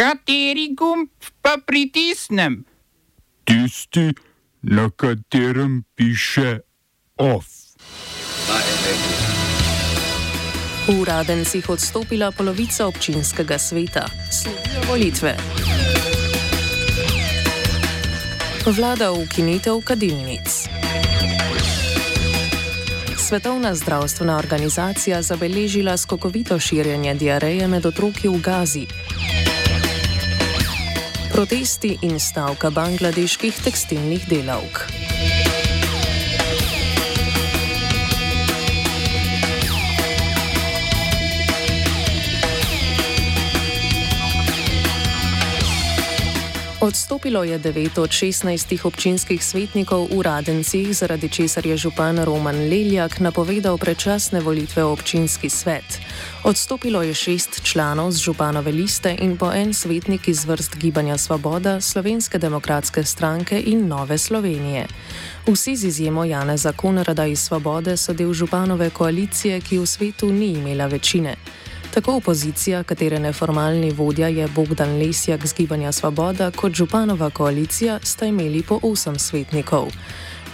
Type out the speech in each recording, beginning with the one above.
Kateri gumb pa pritisnem? Tisti, na katerem piše OF. V Radencih odstopila polovica občinskega sveta. Sledijo volitve. Vlada ukinitev kadilnic. Svetovna zdravstvena organizacija zabeležila skokovito širjenje diareje med otroki v Gazi. Protesti in stavka bangladeških tekstilnih delavk. Odstopilo je 9 od 16 občinskih svetnikov v Radencih, zaradi česar je župan Roman Leljak napovedal predčasne volitve v občinski svet. Odstopilo je šest članov z županove liste in po en svetnik iz vrst Gibanja Svoboda, Slovenske demokratske stranke in Nove Slovenije. Vsi z izjemo Jana Zakonrada iz Svobode so del županove koalicije, ki v svetu ni imela večine. Tako opozicija, katere neformalni vodja je Bogdan Lesjak z Gibanja Svoboda, kot županova koalicija sta imeli po osem svetnikov.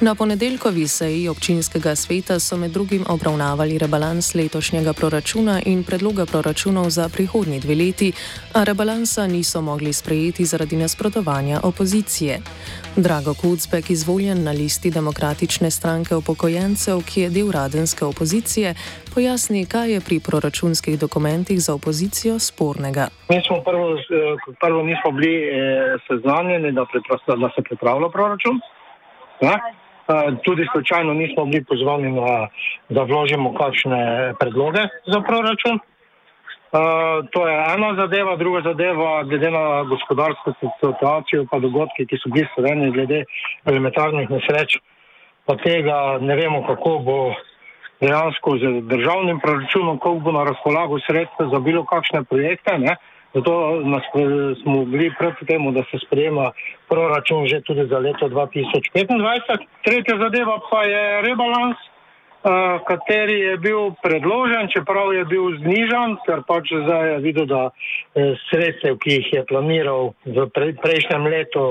Na ponedeljkovi seji občinskega sveta so med drugim obravnavali rebalans letošnjega proračuna in predloga proračunov za prihodnji dve leti, a rebalansa niso mogli sprejeti zaradi nasprotovanja opozicije. Drago Kucbek, izvoljen na listi Demokratične stranke upokojencev, ki je del radenske opozicije, pojasni, kaj je pri proračunskih dokumentih za opozicijo spornega. Mi smo prvo, prvo nismo bili eh, seznanjeni, da, da se pripravlja proračun. Ja? Tudi slučajno nismo bili pozvani, na, da vložimo kakšne predloge za proračun. Uh, to je ena zadeva, druga zadeva, glede na gospodarsko situacijo, pa dogodke, ki so bili slovenji, glede elementarnih nesreč, pa tega ne vemo, kako bo dejansko z državnim proračunom, koliko bo na razpolago sredstva za bilo kakšne projekte. Ne? Zato nas, smo bili proti temu, da se sprejema proračun že tudi za leto 2025. Tretja zadeva pa je rebalans, uh, kateri je bil predložen, čeprav je bil znižan, ker pač zdaj je videl, da eh, sredstev, ki jih je planiral v pre, prejšnjem letu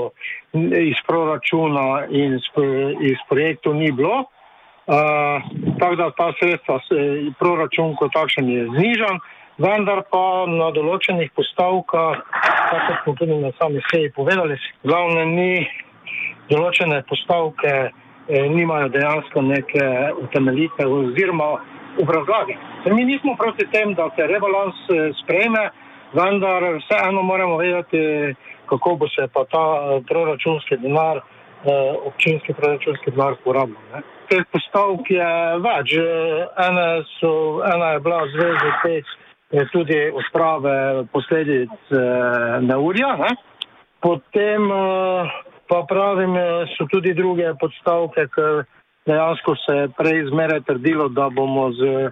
iz proračuna in iz, projektov ni bilo. Uh, tako da ta sredstva, proračun kot takšen je znižan vendar pa na določenih postavkah, kako smo tudi na sami seji povedali, glavne ni določene postavke, eh, nimajo dejansko neke utemeljitve oziroma obrazlage. Mi nismo proti tem, da se rebalans eh, sprejme, vendar vseeno moramo vedeti, kako bo se pa ta eh, proračunski denar, eh, občinski proračunski denar porabljal. Teh postavk je več. Ena, so, ena je bila zveza teh tudi odprave posledic eh, neurja. Ne? Potem eh, pa pravim, eh, so tudi druge podstavke, ker dejansko se je prej zmeraj trdilo, da bomo z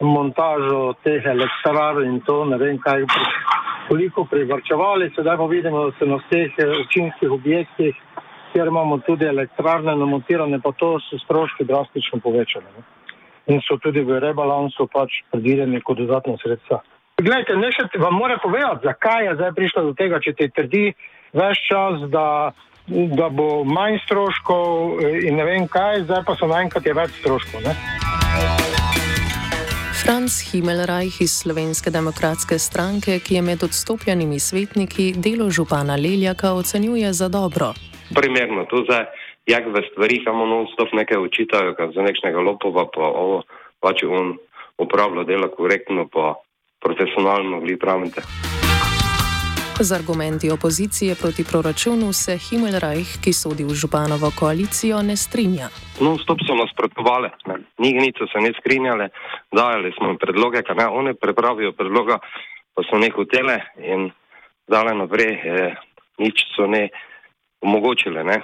montažo teh elektrarn in to ne vem kaj, koliko privrčevali. Sedaj pa vidimo, da se na teh občinskih objektih, kjer imamo tudi elektrarne namontirane, pa to so stroški drastično povečali. Ne? In so tudi v rebalansu pač predvideni kot dodatna sredstva. Glejte, ne še vam moram povedati, zakaj je zdaj prišlo do tega, če ti trdi več čas, da, da bo manj stroškov eh, in ne vem kaj, zdaj pa so naenkrat je več stroškov. Ne? Franz Himmelreich iz Slovenske demokratske stranke, ki je med odstopljenimi svetniki delo župana Leljaka ocenjuje za dobro. Primerno, to zdaj jak v stvarih, samo non-stop nekaj učitajo, za nekšnega lopova, pa ovo, pa če on upravlja delo korektno, pa profesionalno, vi pravite. Z argumenti opozicije proti proračunu se Himmelreich, ki sodi v županovo koalicijo, ne strinja. Non-stop so nasprotovali, njih niso se ne strinjali, dajali smo predloge, kaj ne, one prepravijo predloga, pa so ne hotele in dale naprej, eh, nič so ne omogočile ne,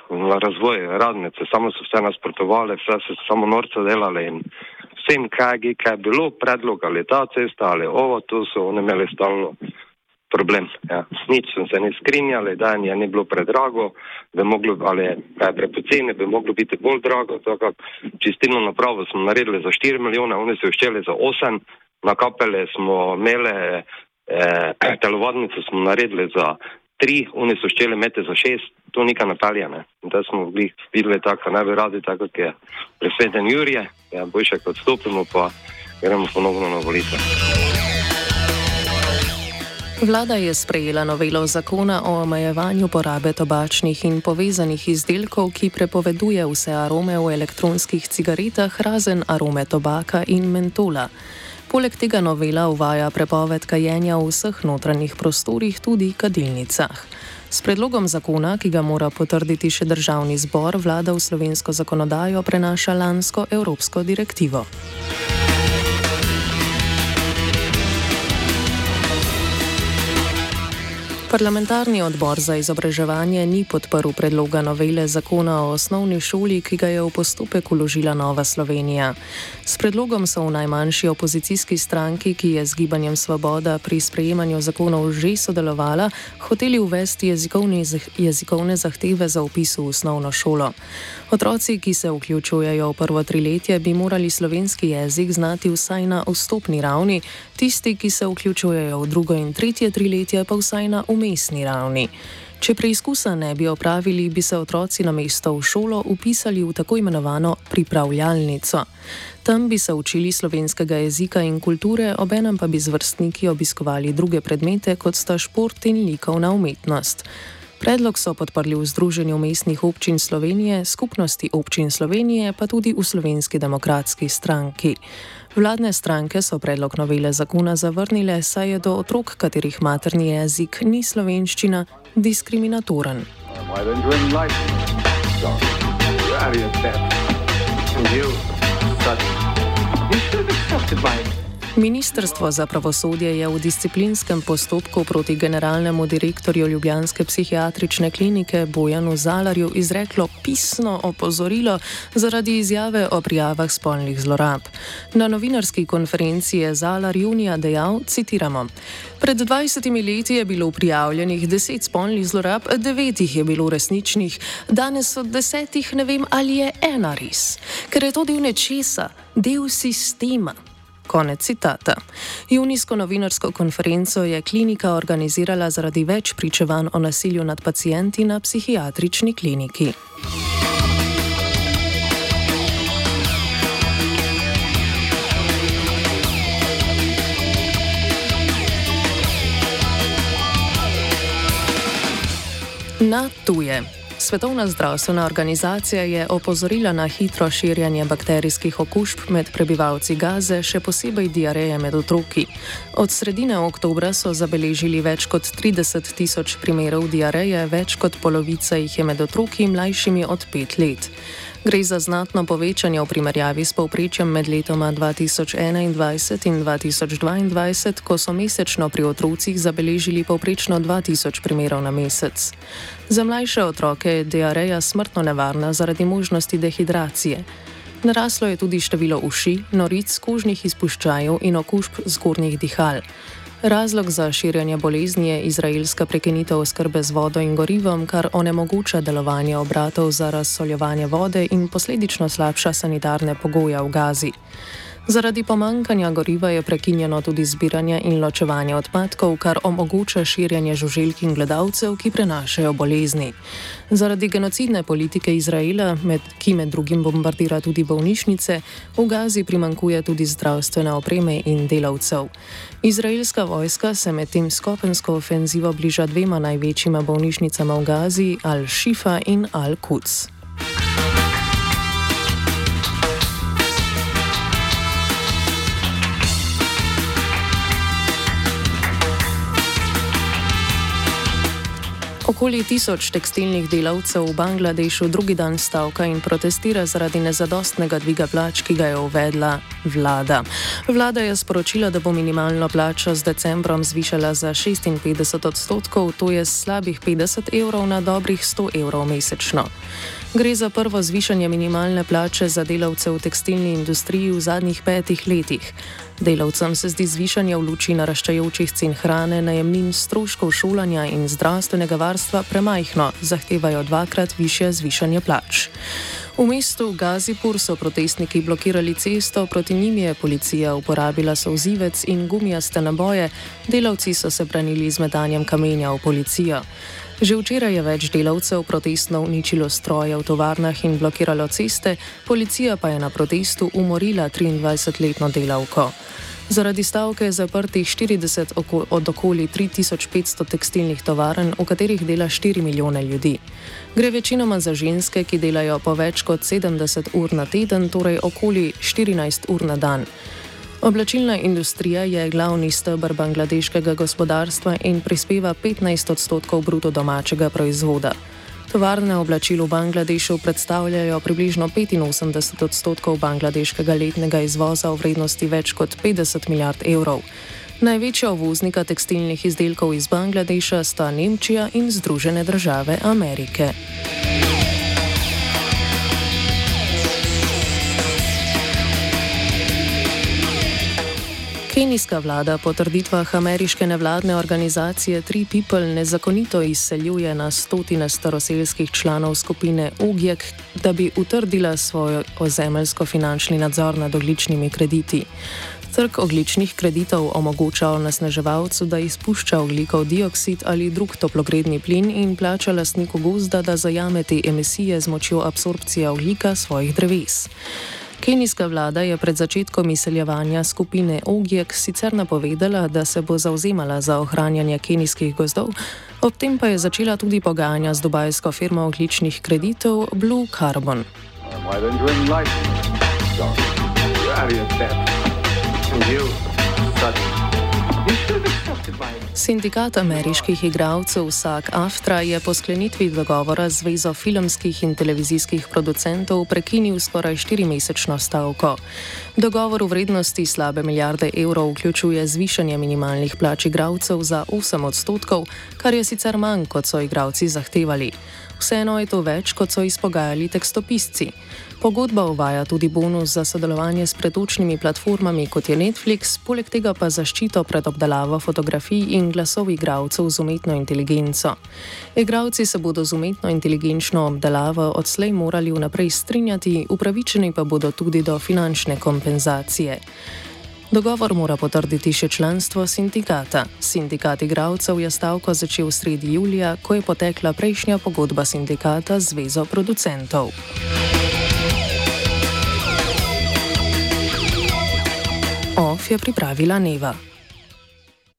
razvoj radnice, samo so vse nasprotovali, vse so samo norce delali in vsem, kaj, kaj je bilo, predlog ali ta cesta ali ovo, to so oni imeli stalno problem. Ja. Nič so se ne skrinjali, da je ni bilo predrago, da moglo, ali je prepoceni, bi moglo biti bolj drago. Tako, čistilno napravo smo naredili za 4 milijone, oni so jo šteli za 8, na kapele smo imeli eh, telovadnico smo naredili za tri, oni so šteli mete za šest, to nikaj napeljane. In da smo bili videli tako, ne bi radi tako, kot je presveten Jurije, ja, boljše kot stopimo, pa gremo ponovno na volitve. Vlada je sprejela novelo zakona o omejevanju porabe tobačnih in povezanih izdelkov, ki prepoveduje vse arome v elektronskih cigaretah, razen arome tobaka in mentola. Poleg tega novela uvaja prepoved kajenja v vseh notranjih prostorih, tudi kadilnicah. S predlogom zakona, ki ga mora potrditi še državni zbor, vlada v slovensko zakonodajo prenaša lansko evropsko direktivo. Parlamentarni odbor za izobraževanje ni podprl predloga novele zakona o osnovni šoli, ki ga je v postopek uložila Nova Slovenija. S predlogom so v najmanjši opozicijski stranki, ki je z gibanjem Svoboda pri sprejemanju zakonov že sodelovala, hoteli uvesti jezikovne zahteve za upis v osnovno šolo. Otroci, ki se vključujejo v prvo triletje, bi morali slovenski jezik znati vsaj na vstopni ravni, tisti, ki se vključujejo v drugo in tretje triletje, pa vsaj na umestni umestni ravni. Če preizkusa ne bi opravili, bi se otroci na mesto v šolo upisali v tako imenovano pripravljalnico. Tam bi se učili slovenskega jezika in kulture, obenem pa bi z vrstniki obiskovali druge predmete, kot sta šport in likovna umetnost. Predlog so podprli v Združenju mestnih občin Slovenije, skupnosti občin Slovenije, pa tudi v Slovenski demokratski stranki. Vladne stranke so predlog novele zakona zavrnile, saj je do otrok, katerih materni jezik ni slovenščina, diskriminatoren. Ministrstvo za pravosodje je v disciplinskem postopku proti generalnemu direktorju Ljubljanske psihiatrične klinike Bojanu Zalarju izreklo pisno opozorilo zaradi izjave o prijavah spolnih zlorab. Na novinarski konferenci je Zalar junija dejal, citiramo, Pred 20 leti je bilo prijavljenih 10 spolnih zlorab, 9 jih je bilo resničnih, danes od 10 ne vem, ali je ena res, ker je to del nečesa, del sistema. Konec citata. Junijsko novinarsko konferenco je klinika organizirala zaradi več pričevanj o nasilju nad pacijenti na psihiatrični kliniki. Na tuje. Svetovna zdravstvena organizacija je opozorila na hitro širjanje bakterijskih okužb med prebivalci Gaze, še posebej diareje med otroki. Od sredine oktobra so zabeležili več kot 30 tisoč primerov diareje, več kot polovica jih je med otroki mlajšimi od 5 let. Gre za znatno povečanje v primerjavi s povprečjem med letoma 2021 in 2022, ko so mesečno pri otrocih zabeležili povprečno 2000 primerov na mesec. Za mlajše otroke je diareja smrtno nevarna zaradi možnosti dehidracije. Naraslo je tudi število uši, noric, kožnih izpuščajev in okužb zgornjih dihal. Razlog za širjanje bolezni je izraelska prekinitev oskrbe z vodo in gorivom, kar onemogoča delovanje obratov za razsoljevanje vode in posledično slabša sanitarne pogoje v Gazi. Zaradi pomankanja goriva je prekinjeno tudi zbiranje in ločevanje odpadkov, kar omogoča širjanje žuželk in gledalcev, ki prenašajo bolezni. Zaradi genocidne politike Izraela, med, ki med drugim bombardira tudi bolnišnice, v Gazi primankuje tudi zdravstvene opreme in delavcev. Izraelska vojska se medtem skopensko ofenzivo bliža dvema največjima bolnišnicama v Gazi, Al-Shifa in Al-Quds. Okoli tisoč tekstilnih delavcev v Bangladešu drugi dan stavka in protestira zaradi nezadostnega dviga plač, ki ga je uvedla vlada. Vlada je sporočila, da bo minimalno plačo z decembrom zvišala za 56 odstotkov, to je slabih 50 evrov na dobrih 100 evrov mesečno. Gre za prvo zvišanje minimalne plače za delavce v tekstilni industriji v zadnjih petih letih. Delavcem se zdi zvišanje v luči naraščajočih cen hrane, najemnin, stroškov šolanja in zdravstvenega varstva premajhno, zahtevajo dvakrat više zvišanje plač. V mestu Gazipur so protestniki blokirali cesto, proti njim je policija uporabila sozivec in gumijaste naboje, delavci so se branili z metanjem kamenja v policijo. Že včeraj je več delavcev protestno uničilo stroje v tovarnah in blokiralo ceste, policija pa je na protestu umorila 23-letno delavko. Zaradi stavke je zaprtih 40 oko od okoli 3500 tekstilnih tovarn, v katerih dela 4 milijone ljudi. Gre večinoma za ženske, ki delajo po več kot 70 ur na teden, torej okoli 14 ur na dan. Oblačilna industrija je glavni stebr bangladeškega gospodarstva in prispeva 15 odstotkov bruto domačega proizvoda. Tovarne oblačil v Bangladešu predstavljajo približno 85 odstotkov bangladeškega letnega izvoza v vrednosti več kot 50 milijard evrov. Največja uvoznika tekstilnih izdelkov iz Bangladeša sta Nemčija in Združene države Amerike. Kenijska vlada po trditvah ameriške nevladne organizacije Three People nezakonito izseljuje na stotine staroseljskih članov skupine UGIEK, da bi utrdila svoj ozemeljsko finančni nadzor nad ogličnimi krediti. Trg ogličnih kreditov omogoča onesnaževalcu, da izpušča oglikov dioksid ali drug toplogredni plin in plača lastniku gozda, da zajame te emisije z močjo absorpcije oglika svojih dreves. Kenijska vlada je pred začetkom izseljevanja skupine OGIEK sicer napovedala, da se bo zauzemala za ohranjanje kenijskih gozdov, ob tem pa je začela tudi pogajanja z dubajsko firmo ogličnih kreditov Blue Carbon. Sindikat ameriških igralcev SAG-AFTRA je po sklenitvi dogovora z Zvezo filmskih in televizijskih producentov prekinil skoraj štirimesečno stavko. Dogovor v vrednosti slabe milijarde evrov vključuje zvišanje minimalnih plač igralcev za 8 odstotkov, kar je sicer manj, kot so igralci zahtevali. Vseeno je to več, kot so izpogajali tekstopisci. Pogodba uvaja tudi bonus za sodelovanje s pretočnimi platformami kot je Netflix, poleg tega pa zaščito pred obdelavo fotografij in glasov igralcev z umetno inteligenco. Igravci se bodo z umetno inteligenčno obdelavo odslej morali vnaprej strinjati, upravičeni pa bodo tudi do finančne kompenzacije. Dogovor mora potrditi še članstvo sindikata. Sindikat igralcev je stavko začel sredi julija, ko je potekla prejšnja pogodba sindikata z Zvezo producentov. OF je pripravila Neva.